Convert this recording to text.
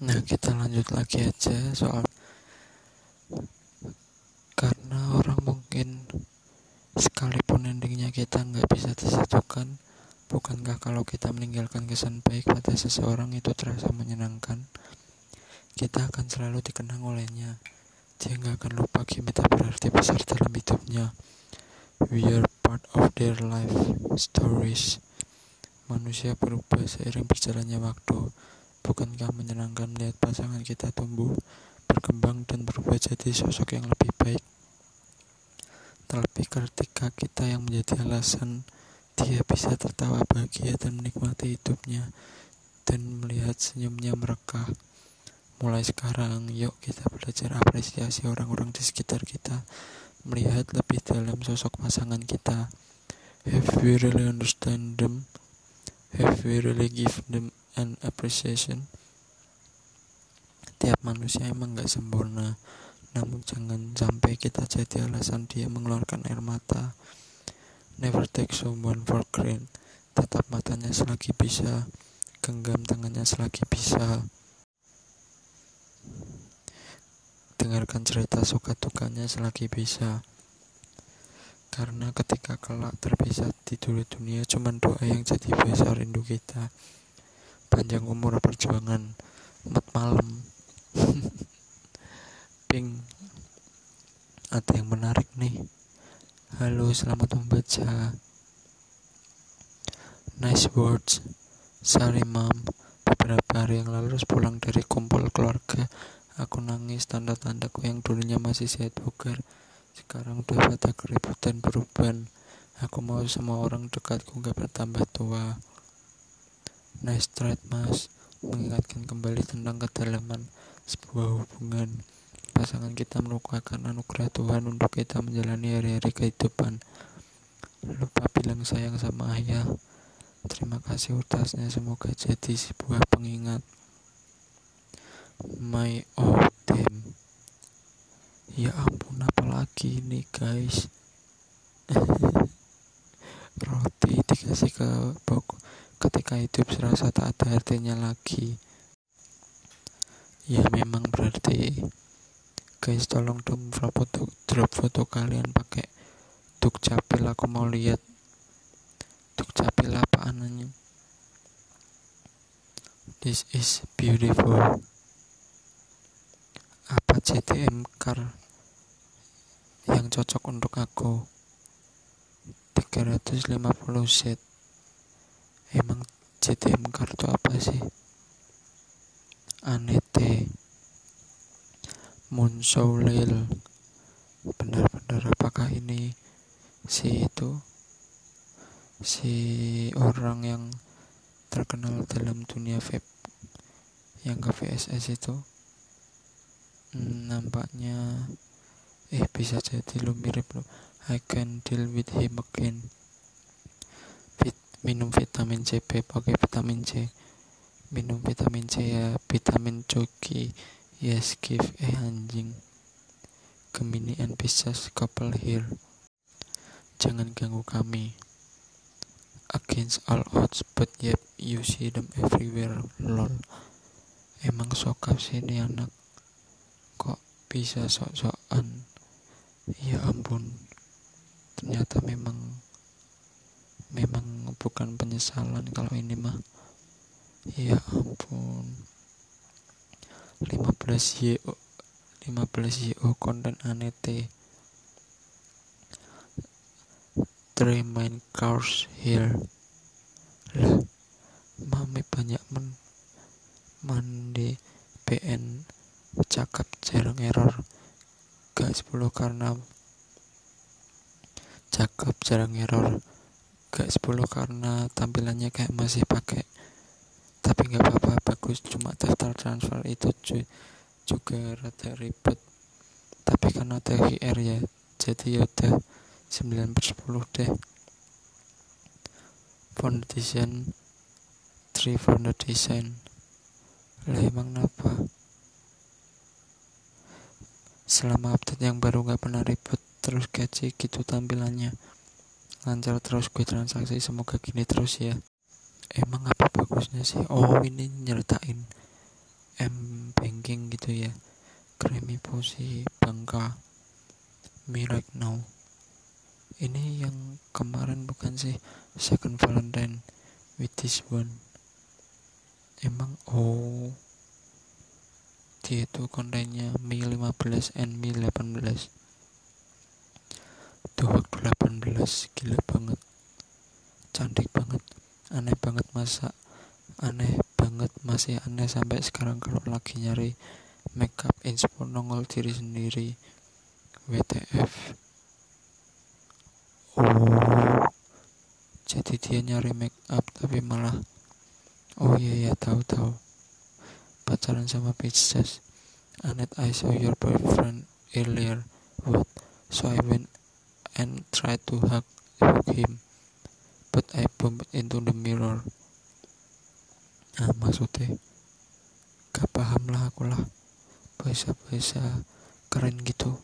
Nah, kita lanjut lagi aja soal karena orang mungkin sekalipun endingnya kita nggak bisa disatukan, bukankah kalau kita meninggalkan kesan baik pada seseorang itu terasa menyenangkan? Kita akan selalu dikenang olehnya. Dia nggak akan lupa kita berarti besar dalam hidupnya. We are part of their life stories. Manusia berubah seiring berjalannya waktu. Bukankah menyenangkan melihat pasangan kita tumbuh, berkembang, dan berubah jadi sosok yang lebih baik? Terlebih ketika kita yang menjadi alasan dia bisa tertawa bahagia dan menikmati hidupnya dan melihat senyumnya mereka. Mulai sekarang, yuk kita belajar apresiasi orang-orang di sekitar kita, melihat lebih dalam sosok pasangan kita. Have we really understand them? Have we really give them an appreciation? Tiap manusia emang gak sempurna, namun jangan sampai kita jadi alasan dia mengeluarkan air mata. Never take someone for granted. Tetap matanya selagi bisa, genggam tangannya selagi bisa. dengarkan cerita suka dukanya selagi bisa karena ketika kelak terpisah di dunia cuman doa yang jadi bahasa rindu kita panjang umur perjuangan empat malam ping ada yang menarik nih halo selamat membaca nice words sorry mom beberapa hari yang lalu pulang dari kumpul keluarga Aku nangis tanda-tandaku yang dulunya masih sehat bugar. Sekarang udah pada keributan beruban. Aku mau semua orang dekatku gak bertambah tua. Nice try mas. Mengingatkan kembali tentang kedalaman sebuah hubungan. Pasangan kita merupakan anugerah Tuhan untuk kita menjalani hari-hari kehidupan. Lupa bilang sayang sama ayah. Terima kasih utasnya semoga jadi sebuah pengingat my oh damn ya ampun apalagi ini guys roti dikasih ke bok ketika hidup serasa tak ada artinya lagi. Ya memang berarti. Guys tolong dong drop foto drop foto kalian pakai duk capil aku mau lihat duk capil apa ananya this is beautiful. Apa JTM car yang cocok untuk aku? 350 set emang JTM car itu apa sih? Anete Monsoulil benar-benar apakah ini si itu? Si orang yang terkenal dalam dunia vape yang ke VSS itu? Hmm, nampaknya eh bisa jadi lo mirip lo I can deal with him again minum vitamin C B pakai vitamin C. Minum vitamin C ya vitamin coki yes give eh anjing. Gemini and Pisces couple here. Jangan ganggu kami. Against all odds but yet you see them everywhere lol. Emang sokap sih ini anak. Bisa sok-sokan? Ya ampun. Ternyata memang memang bukan penyesalan kalau ini mah. Ya ampun. 15 yo 15 yo konten anete. Three main cars here. Lah mami banyak men mandi PN cakap jarang error. Gak 10 karena cakep jarang error gak 10 karena tampilannya kayak masih pakai tapi nggak apa-apa bagus. Cuma daftar transfer itu juga rada ribet. Tapi karena THR ya jadi yaudah 9 per 10 deh. Foundation 3 for the design lah emang kenapa? Selama update yang baru gak pernah ribet terus catchy gitu tampilannya lancar terus gue transaksi semoga gini terus ya. Emang apa bagusnya sih? Oh ini nyertain M banking gitu ya. Creamy posi bangka right now. Ini yang kemarin bukan sih? Second valentine with this one. Emang oh. Dia itu kontennya Mi 15 and Mi 18 tuh waktu 18 gila banget. Cantik banget aneh banget masa aneh banget masih aneh sampai sekarang kalau lagi nyari makeup inspo nongol diri sendiri. WTF oh jadi dia nyari makeup tapi malah oh iya ya tahu tahu. Pacaran sama Pisces Anet I saw your boyfriend earlier. What? So I went and tried to hug, hug him. But I bumped into the mirror. Nah maksudnya gak paham lah aku lah. Bahasa-bahasa keren gitu